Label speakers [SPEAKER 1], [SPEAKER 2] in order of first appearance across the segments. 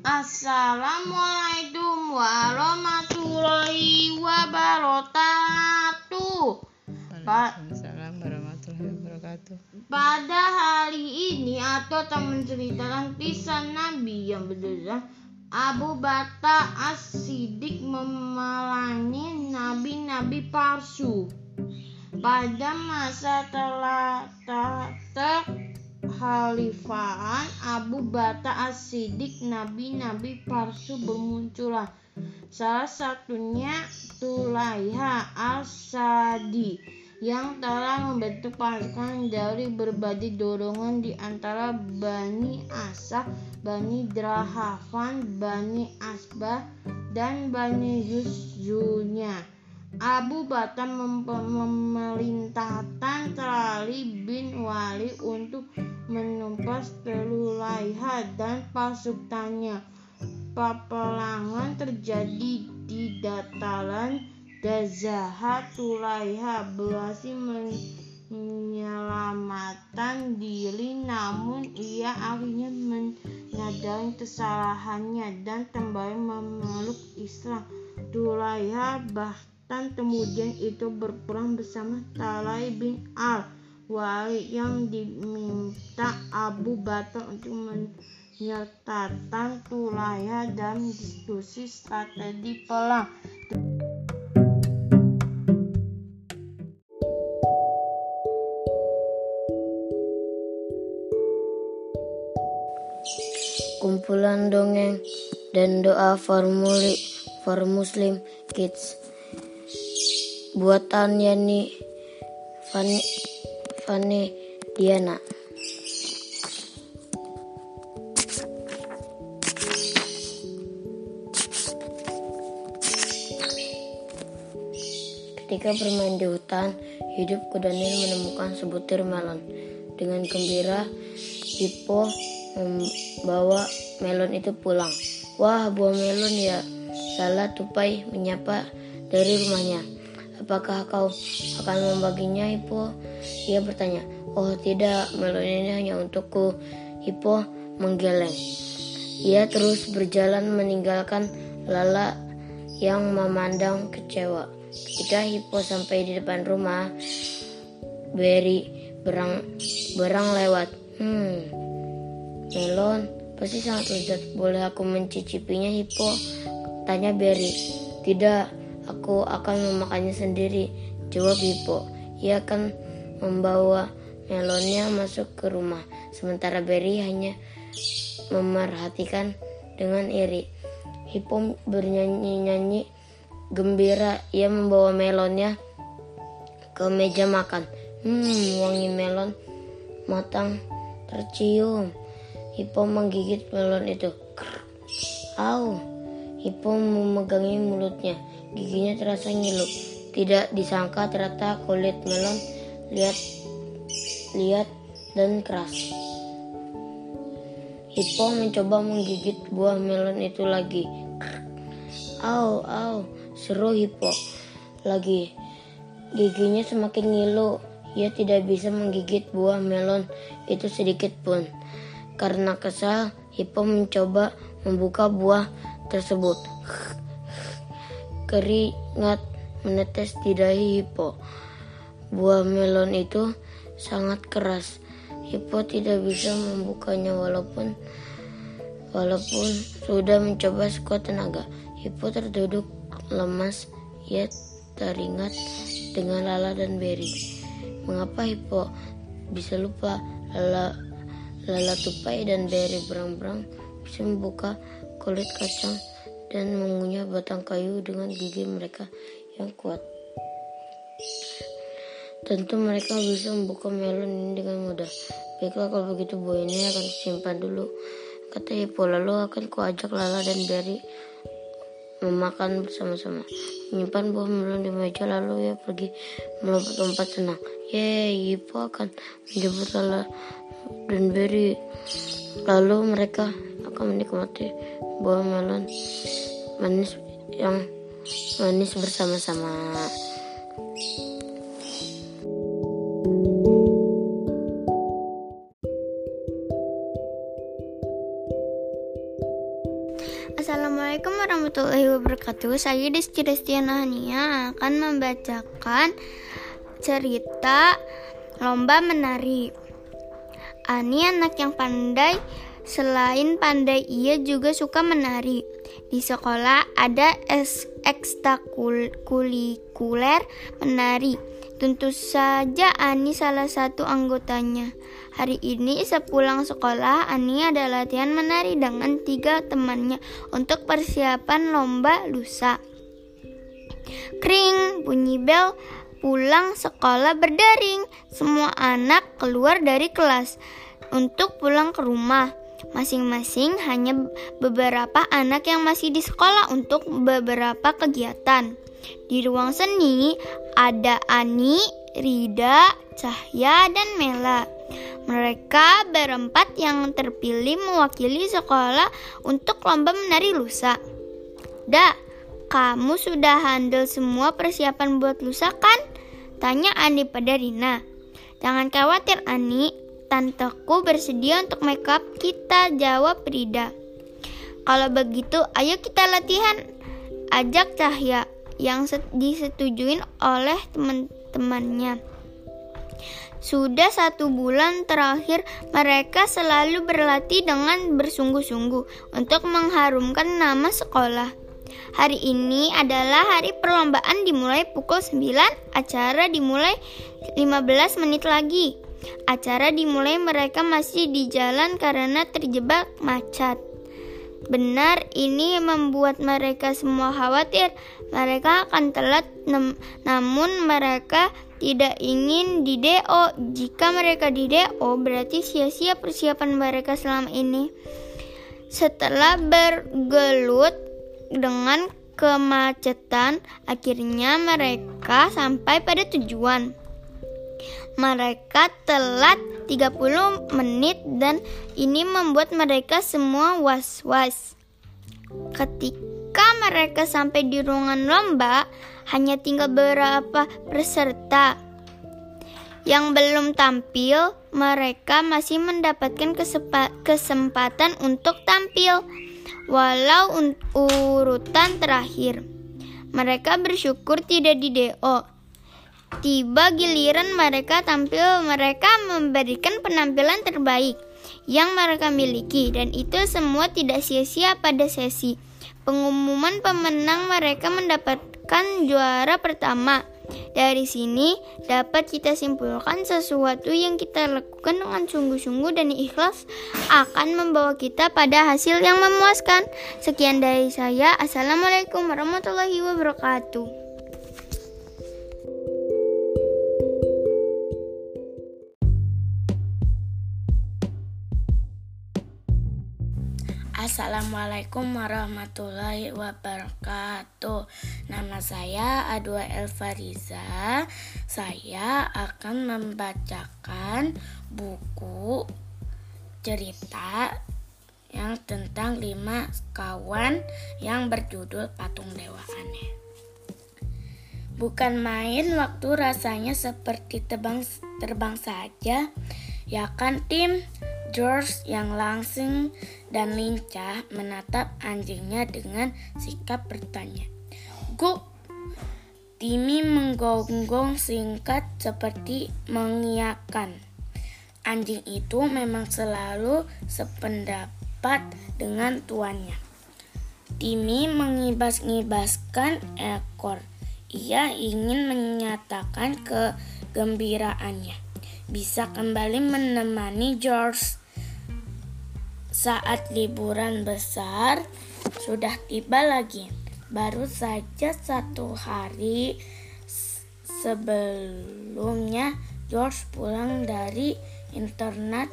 [SPEAKER 1] Assalamualaikum warahmatullahi wabarakatuh.
[SPEAKER 2] Waalaikumsalam warahmatullahi wabarakatuh.
[SPEAKER 1] Pada hari ini atau teman menceritakan kisah Nabi yang berbeda Abu Bata As-Siddiq memalangi nabi-nabi palsu. Pada masa telah Khalifaan Abu Bata As-Siddiq nabi-nabi palsu bermunculan. Salah satunya Tulaiha Al-Sadi yang telah membentuk pasukan dari berbagai dorongan di antara Bani Asa, Bani Drahavan, Bani Asbah, dan Bani Yusjunya. Abu Batam memerintahkan Trali bin Wali untuk menumpas Telulaiha dan pasukannya. Peperangan terjadi di dataran Gazaha Tulaiha berhasil menyelamatkan diri namun ia akhirnya menyadari kesalahannya dan kembali memeluk Islam. Tulaiha bahkan dan kemudian itu berperang bersama Talai bin Al Wali yang diminta Abu Bakar untuk menyertakan Tulaya dan diskusi strategi perang.
[SPEAKER 3] Kumpulan dongeng dan doa formuli for Muslim Kids buatan Yani Fani, Fani Diana. Ketika bermain di hutan, hidup Kudanil menemukan sebutir melon. Dengan gembira, Hippo membawa melon itu pulang. Wah, buah melon ya. Salah tupai menyapa dari rumahnya. Apakah kau akan membaginya, Hippo? Ia bertanya. Oh tidak, melon ini hanya untukku. Hippo menggeleng. Ia terus berjalan meninggalkan Lala yang memandang kecewa. Ketika Hippo sampai di depan rumah, Berry berang berang lewat. Hmm, melon pasti sangat lezat. Boleh aku mencicipinya, Hippo? Tanya Berry. Tidak, Aku akan memakannya sendiri, jawab Hippo. Ia akan membawa melonnya masuk ke rumah, sementara Berry hanya memerhatikan dengan iri. Hippo bernyanyi-nyanyi gembira. Ia membawa melonnya ke meja makan. Hmm, wangi melon matang tercium. Hippo menggigit melon itu. Au, Hippo memegangi mulutnya. Giginya terasa ngilu. Tidak disangka ternyata kulit melon lihat lihat dan keras. Hippo mencoba menggigit buah melon itu lagi. Au, au, seru Hippo. Lagi. Giginya semakin ngilu. Ia tidak bisa menggigit buah melon itu sedikit pun. Karena kesal, Hippo mencoba membuka buah tersebut. Keringat menetes di dahi Hippo. Buah melon itu sangat keras. Hippo tidak bisa membukanya walaupun walaupun sudah mencoba sekuat tenaga. Hippo terduduk lemas. Ia teringat dengan Lala dan Berry. Mengapa Hippo bisa lupa Lala Lala tupai dan Berry berang-berang bisa membuka kulit kacang dan mengunyah batang kayu dengan gigi mereka yang kuat. Tentu mereka bisa membuka melon ini dengan mudah. Baiklah kalau begitu buah ini akan disimpan dulu. Kata Hippo lalu akan kuajak Lala dan Berry memakan bersama-sama. Menyimpan buah melon di meja lalu ia pergi melompat-lompat senang. Yeay, Hippo akan menjemput Lala dan Berry. Lalu mereka menikmati buah melon manis yang manis bersama-sama.
[SPEAKER 4] Assalamualaikum warahmatullahi wabarakatuh. Saya Desti Destiana Hania akan membacakan cerita lomba menari. Ani anak yang pandai. Selain pandai, ia juga suka menari. Di sekolah ada ekstrakurikuler menari. Tentu saja Ani salah satu anggotanya. Hari ini sepulang sekolah, Ani ada latihan menari dengan tiga temannya untuk persiapan lomba lusa. Kring, bunyi bel, pulang sekolah berdering. Semua anak keluar dari kelas untuk pulang ke rumah. Masing-masing hanya beberapa anak yang masih di sekolah untuk beberapa kegiatan. Di ruang seni ada Ani, Rida, Cahya, dan Mela. Mereka berempat yang terpilih mewakili sekolah untuk lomba menari lusa. Da, kamu sudah handle semua persiapan buat lusa kan? Tanya Ani pada Rina. Jangan khawatir Ani, tanteku bersedia untuk make up kita, jawab Rida. Kalau begitu, ayo kita latihan. Ajak Cahya yang disetujuin oleh teman-temannya. Sudah satu bulan terakhir, mereka selalu berlatih dengan bersungguh-sungguh untuk mengharumkan nama sekolah. Hari ini adalah hari perlombaan dimulai pukul 9, acara dimulai 15 menit lagi. Acara dimulai mereka masih di jalan karena terjebak macet. Benar, ini membuat mereka semua khawatir. Mereka akan telat, namun mereka tidak ingin di DO. Jika mereka di DO, berarti sia-sia persiapan mereka selama ini. Setelah bergelut dengan kemacetan, akhirnya mereka sampai pada tujuan. Mereka telat 30 menit dan ini membuat mereka semua was-was. Ketika mereka sampai di ruangan lomba, hanya tinggal beberapa peserta yang belum tampil, mereka masih mendapatkan kesempatan untuk tampil, walau urutan terakhir. Mereka bersyukur tidak di DO. Tiba giliran mereka tampil, mereka memberikan penampilan terbaik yang mereka miliki, dan itu semua tidak sia-sia pada sesi pengumuman pemenang. Mereka mendapat kan juara pertama. Dari sini dapat kita simpulkan sesuatu yang kita lakukan dengan sungguh-sungguh dan ikhlas akan membawa kita pada hasil yang memuaskan. Sekian dari saya. Assalamualaikum warahmatullahi wabarakatuh.
[SPEAKER 5] Assalamualaikum warahmatullahi wabarakatuh. Nama saya Adwa Elfariza Saya akan membacakan buku cerita yang tentang lima kawan yang berjudul Patung Dewa Aneh. Bukan main waktu rasanya seperti terbang, terbang saja. Ya kan tim? George yang langsing dan lincah menatap anjingnya dengan sikap bertanya. Guk! Timmy menggonggong singkat seperti mengiyakan. Anjing itu memang selalu sependapat dengan tuannya. Timmy mengibas-ngibaskan ekor. Ia ingin menyatakan kegembiraannya bisa kembali menemani George saat liburan besar sudah tiba lagi. Baru saja satu hari sebelumnya George pulang dari internet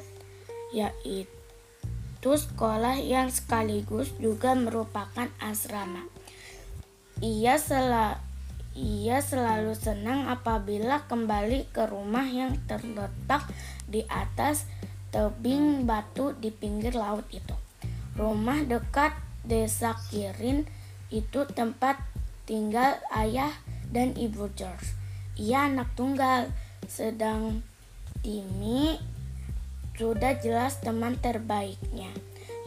[SPEAKER 5] yaitu sekolah yang sekaligus juga merupakan asrama. Ia sel ia selalu senang apabila kembali ke rumah yang terletak di atas tebing batu di pinggir laut itu. Rumah dekat desa Kirin itu tempat tinggal ayah dan ibu George. Ia anak tunggal, sedang Timmy sudah jelas teman terbaiknya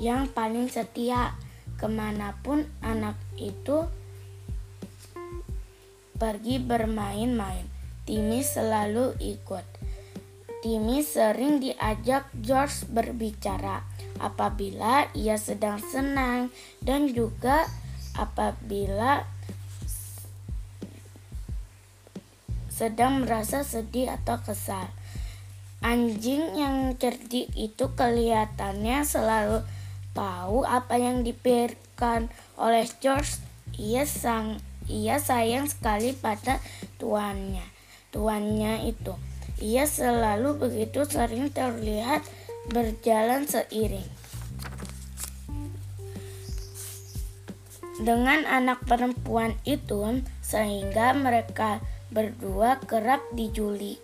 [SPEAKER 5] yang paling setia ke mana pun anak itu pergi bermain-main. Timmy selalu ikut. Timmy sering diajak George berbicara apabila ia sedang senang dan juga apabila sedang merasa sedih atau kesal. Anjing yang cerdik itu kelihatannya selalu tahu apa yang dipikirkan oleh George. Ia sang ia sayang sekali pada tuannya. Tuannya itu. Ia selalu begitu sering terlihat berjalan seiring. Dengan anak perempuan itu, sehingga mereka berdua kerap dijuli,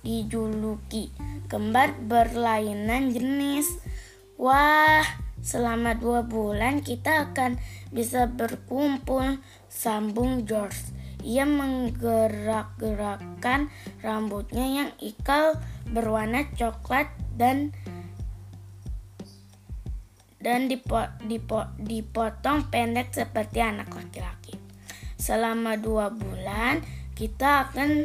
[SPEAKER 5] dijuluki kembar berlainan jenis. Wah, selama dua bulan kita akan bisa berkumpul, sambung George. Ia menggerak-gerakkan rambutnya yang ikal berwarna coklat dan dan dipo, dipo, dipotong pendek seperti anak laki-laki. Selama dua bulan kita akan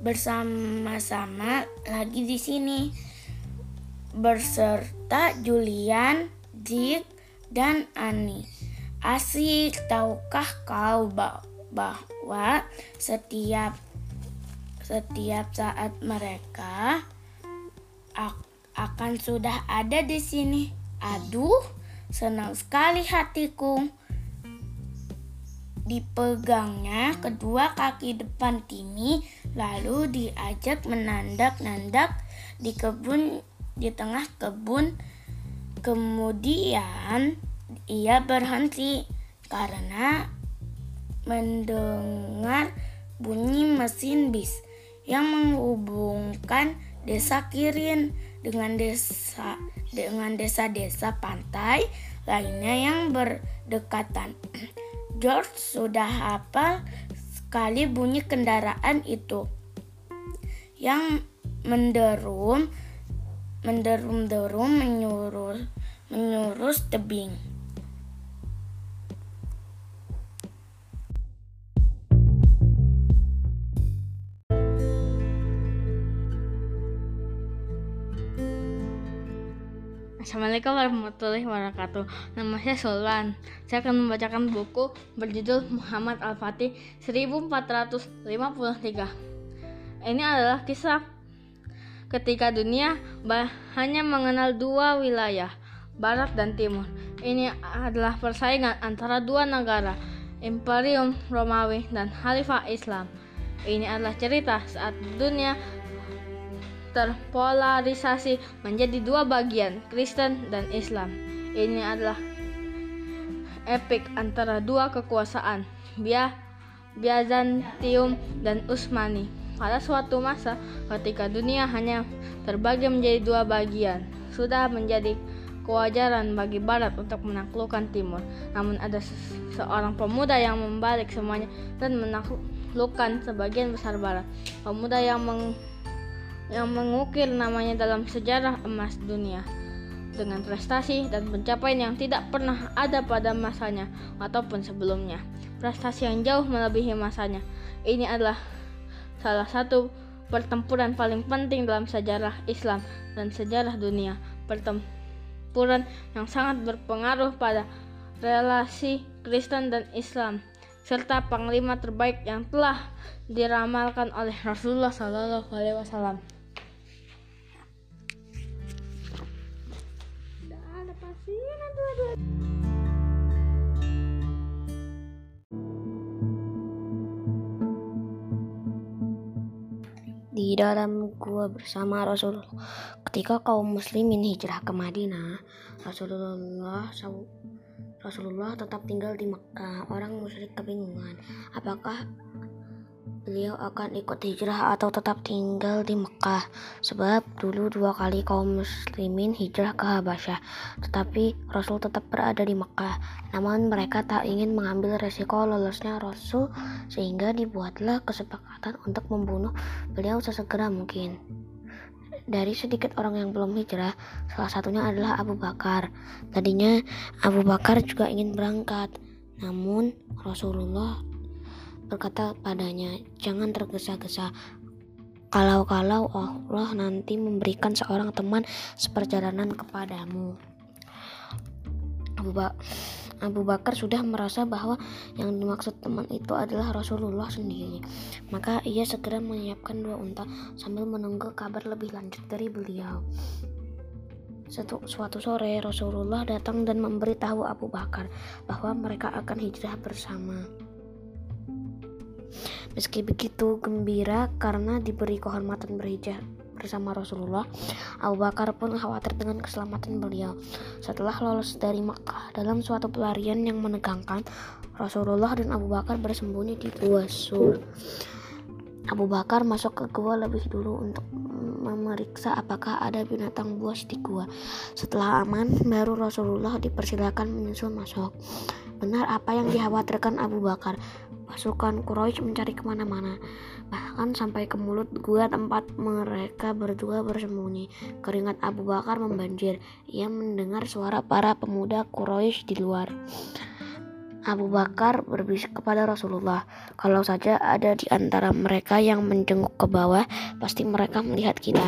[SPEAKER 5] bersama-sama lagi di sini berserta Julian, Dick, dan Annie. Asik, tahukah kau bahwa setiap setiap saat mereka akan sudah ada di sini. Aduh, senang sekali hatiku. Dipegangnya kedua kaki depan Timi, lalu diajak menandak-nandak di kebun di tengah kebun. Kemudian ia berhenti karena mendengar bunyi mesin bis yang menghubungkan desa Kirin dengan desa dengan desa-desa pantai lainnya yang berdekatan. George sudah hafal sekali bunyi kendaraan itu yang menderum menderum-derum menyuruh menyurus tebing.
[SPEAKER 6] Assalamualaikum warahmatullahi wabarakatuh. Nama saya Sulwan. Saya akan membacakan buku berjudul Muhammad Al-Fatih 1453. Ini adalah kisah ketika dunia hanya mengenal dua wilayah, barat dan timur. Ini adalah persaingan antara dua negara, Imperium Romawi dan Khalifah Islam. Ini adalah cerita saat dunia terpolarisasi menjadi dua bagian, Kristen dan Islam. Ini adalah epik antara dua kekuasaan, Byzantium dan Utsmani. Pada suatu masa, ketika dunia hanya terbagi menjadi dua bagian, sudah menjadi kewajaran bagi Barat untuk menaklukkan Timur. Namun ada seorang pemuda yang membalik semuanya dan menaklukkan sebagian besar Barat. Pemuda yang meng yang mengukir namanya dalam sejarah emas dunia dengan prestasi dan pencapaian yang tidak pernah ada pada masanya ataupun sebelumnya. Prestasi yang jauh melebihi masanya. Ini adalah salah satu pertempuran paling penting dalam sejarah Islam dan sejarah dunia. Pertempuran yang sangat berpengaruh pada relasi Kristen dan Islam serta panglima terbaik yang telah diramalkan oleh Rasulullah Shallallahu Alaihi Wasallam.
[SPEAKER 7] Di dalam gua bersama Rasul ketika kaum muslimin hijrah ke Madinah, Rasulullah Rasulullah tetap tinggal di Mekah. Orang musyrik kebingungan, apakah beliau akan ikut hijrah atau tetap tinggal di Mekah sebab dulu dua kali kaum muslimin hijrah ke Habasyah. Tetapi Rasul tetap berada di Mekah. Namun mereka tak ingin mengambil resiko lolosnya Rasul sehingga dibuatlah kesepakatan untuk membunuh beliau sesegera mungkin. Dari sedikit orang yang belum hijrah, salah satunya adalah Abu Bakar. Tadinya Abu Bakar juga ingin berangkat, namun Rasulullah berkata padanya, "Jangan tergesa-gesa. Kalau-kalau Allah nanti memberikan seorang teman seperjalanan kepadamu." Abu, ba Abu Bakar sudah merasa bahwa yang dimaksud teman itu adalah Rasulullah sendiri. Maka ia segera menyiapkan dua unta sambil menunggu kabar lebih lanjut dari beliau. Suatu, suatu sore Rasulullah datang dan memberitahu Abu Bakar bahwa mereka akan hijrah bersama. Meski begitu gembira karena diberi kehormatan berhijrah bersama Rasulullah, Abu Bakar pun khawatir dengan keselamatan beliau. Setelah lolos dari Makkah dalam suatu pelarian yang menegangkan, Rasulullah dan Abu Bakar bersembunyi di gua Sur. Abu Bakar masuk ke gua lebih dulu untuk memeriksa apakah ada binatang buas di gua. Setelah aman, baru Rasulullah dipersilakan menyusul masuk. Benar apa yang dikhawatirkan Abu Bakar. Pasukan Quraisy mencari ke mana-mana, bahkan sampai ke mulut gua tempat mereka berdua bersembunyi. Keringat Abu Bakar membanjir. Ia mendengar suara para pemuda Quraisy di luar. Abu Bakar berbisik kepada Rasulullah, "Kalau saja ada di antara mereka yang menjenguk ke bawah, pasti mereka melihat kita."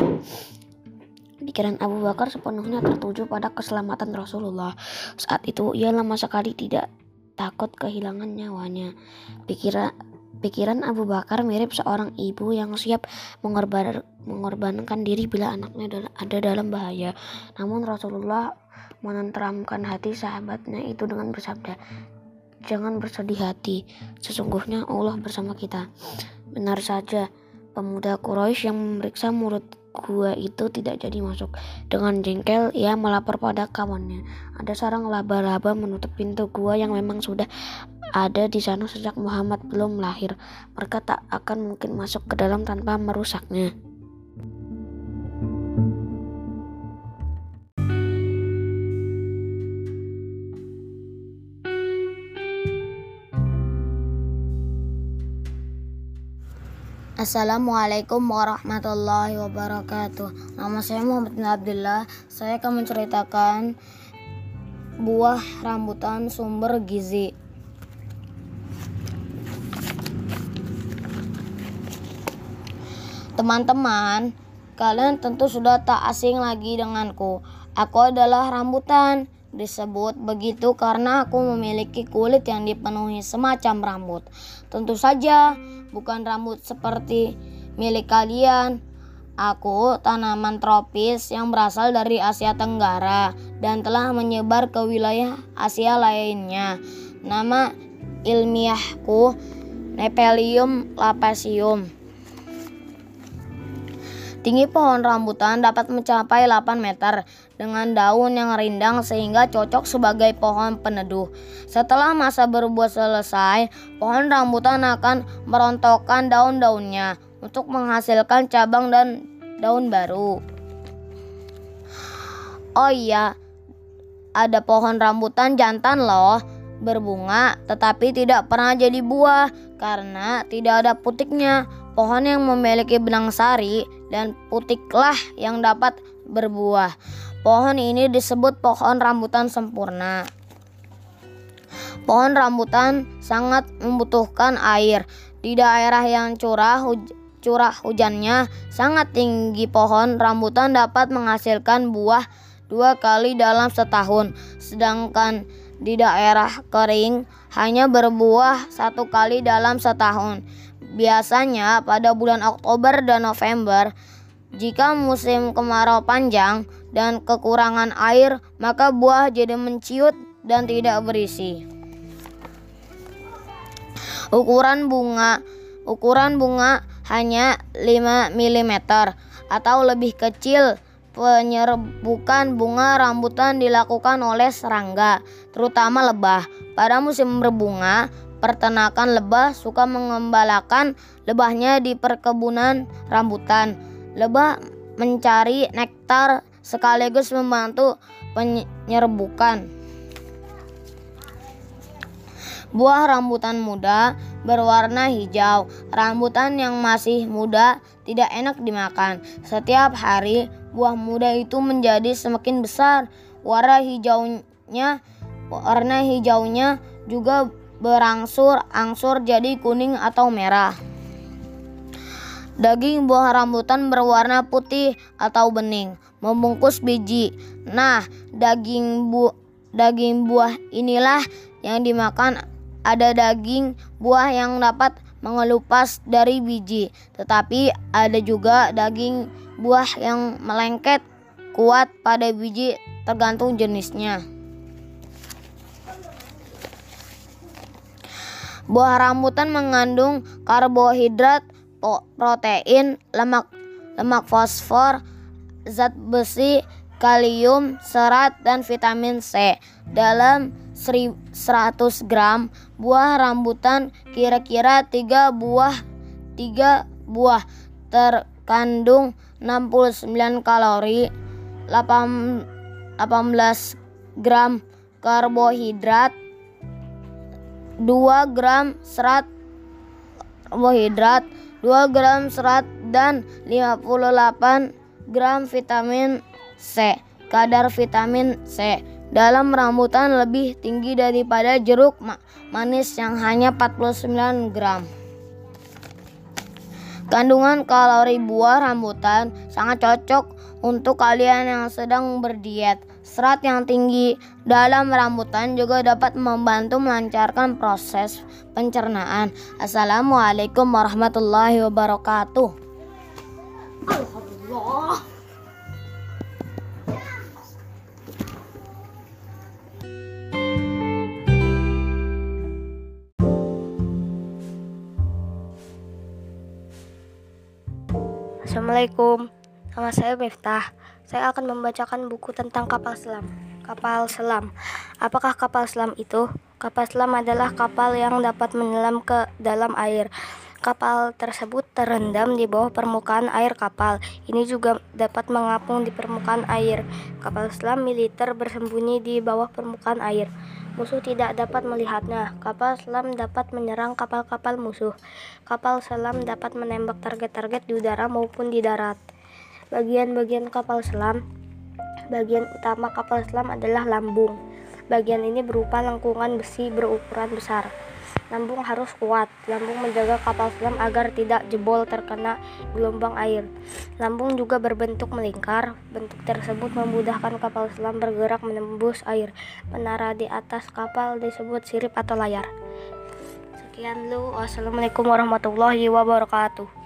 [SPEAKER 7] Pikiran Abu Bakar sepenuhnya tertuju pada keselamatan Rasulullah. Saat itu ia lama sekali tidak takut kehilangan nyawanya. Pikiran pikiran Abu Bakar mirip seorang ibu yang siap mengorban, mengorbankan diri bila anaknya ada dalam bahaya. Namun Rasulullah menenteramkan hati sahabatnya itu dengan bersabda, Jangan bersedih hati, sesungguhnya Allah bersama kita. Benar saja, pemuda Quraisy yang memeriksa mulut gua itu tidak jadi masuk. Dengan jengkel, ia melapor pada kawannya. Ada sarang laba-laba menutup pintu gua yang memang sudah ada di sana sejak Muhammad belum lahir. Mereka tak akan mungkin masuk ke dalam tanpa merusaknya.
[SPEAKER 8] Assalamualaikum warahmatullahi wabarakatuh. Nama saya Muhammad bin Abdullah. Saya akan menceritakan buah rambutan sumber gizi. Teman-teman, kalian tentu sudah tak asing lagi denganku. Aku adalah rambutan. Disebut begitu karena aku memiliki kulit yang dipenuhi semacam rambut. Tentu saja, bukan rambut seperti milik kalian. Aku tanaman tropis yang berasal dari Asia Tenggara dan telah menyebar ke wilayah Asia lainnya. Nama ilmiahku Nepelium lapasium. Tinggi pohon rambutan dapat mencapai 8 meter dengan daun yang rindang sehingga cocok sebagai pohon peneduh. Setelah masa berbuah selesai, pohon rambutan akan merontokkan daun-daunnya untuk menghasilkan cabang dan daun baru. Oh iya, ada pohon rambutan jantan loh, berbunga tetapi tidak pernah jadi buah karena tidak ada putiknya. Pohon yang memiliki benang sari dan putiklah yang dapat berbuah. Pohon ini disebut pohon rambutan sempurna. Pohon rambutan sangat membutuhkan air. Di daerah yang curah huj curah hujannya sangat tinggi, pohon rambutan dapat menghasilkan buah dua kali dalam setahun, sedangkan di daerah kering hanya berbuah satu kali dalam setahun. Biasanya pada bulan Oktober dan November, jika musim kemarau panjang dan kekurangan air, maka buah jadi menciut dan tidak berisi. Ukuran bunga ukuran bunga hanya 5 mm atau lebih kecil. Penyerbukan bunga rambutan dilakukan oleh serangga, terutama lebah. Pada musim berbunga, Pertenakan lebah suka mengembalakan lebahnya di perkebunan rambutan. Lebah mencari nektar sekaligus membantu penyerbukan. Buah rambutan muda berwarna hijau. Rambutan yang masih muda tidak enak dimakan. Setiap hari buah muda itu menjadi semakin besar. Warna hijaunya warna hijaunya juga berangsur-angsur jadi kuning atau merah. Daging buah rambutan berwarna putih atau bening, membungkus biji. Nah, daging bu daging buah inilah yang dimakan. Ada daging buah yang dapat mengelupas dari biji, tetapi ada juga daging buah yang melengket kuat pada biji tergantung jenisnya. Buah rambutan mengandung karbohidrat protein, lemak lemak fosfor, zat besi, kalium, serat dan vitamin C. Dalam 100 gram buah rambutan kira-kira 3 buah 3 buah terkandung 69 kalori, 18 gram karbohidrat, 2 gram serat karbohidrat, 2 gram serat dan 58 gram vitamin C. Kadar vitamin C dalam rambutan lebih tinggi daripada jeruk manis yang hanya 49 gram. Kandungan kalori buah rambutan sangat cocok untuk kalian yang sedang berdiet. Serat yang tinggi dalam rambutan juga dapat membantu melancarkan proses pencernaan. Assalamualaikum warahmatullahi wabarakatuh. Alhamdulillah.
[SPEAKER 9] Assalamualaikum. Nama saya Miftah. Saya akan membacakan buku tentang kapal selam. Kapal selam. Apakah kapal selam itu? Kapal selam adalah kapal yang dapat menyelam ke dalam air. Kapal tersebut terendam di bawah permukaan air kapal. Ini juga dapat mengapung di permukaan air. Kapal selam militer bersembunyi di bawah permukaan air. Musuh tidak dapat melihatnya. Kapal selam dapat menyerang kapal-kapal musuh. Kapal selam dapat menembak target-target di udara maupun di darat. Bagian-bagian kapal selam Bagian utama kapal selam adalah lambung. Bagian ini berupa lengkungan besi berukuran besar. Lambung harus kuat. Lambung menjaga kapal selam agar tidak jebol terkena gelombang air. Lambung juga berbentuk melingkar. Bentuk tersebut memudahkan kapal selam bergerak menembus air. Menara di atas kapal disebut sirip atau layar. Sekian dulu. Wassalamualaikum warahmatullahi wabarakatuh.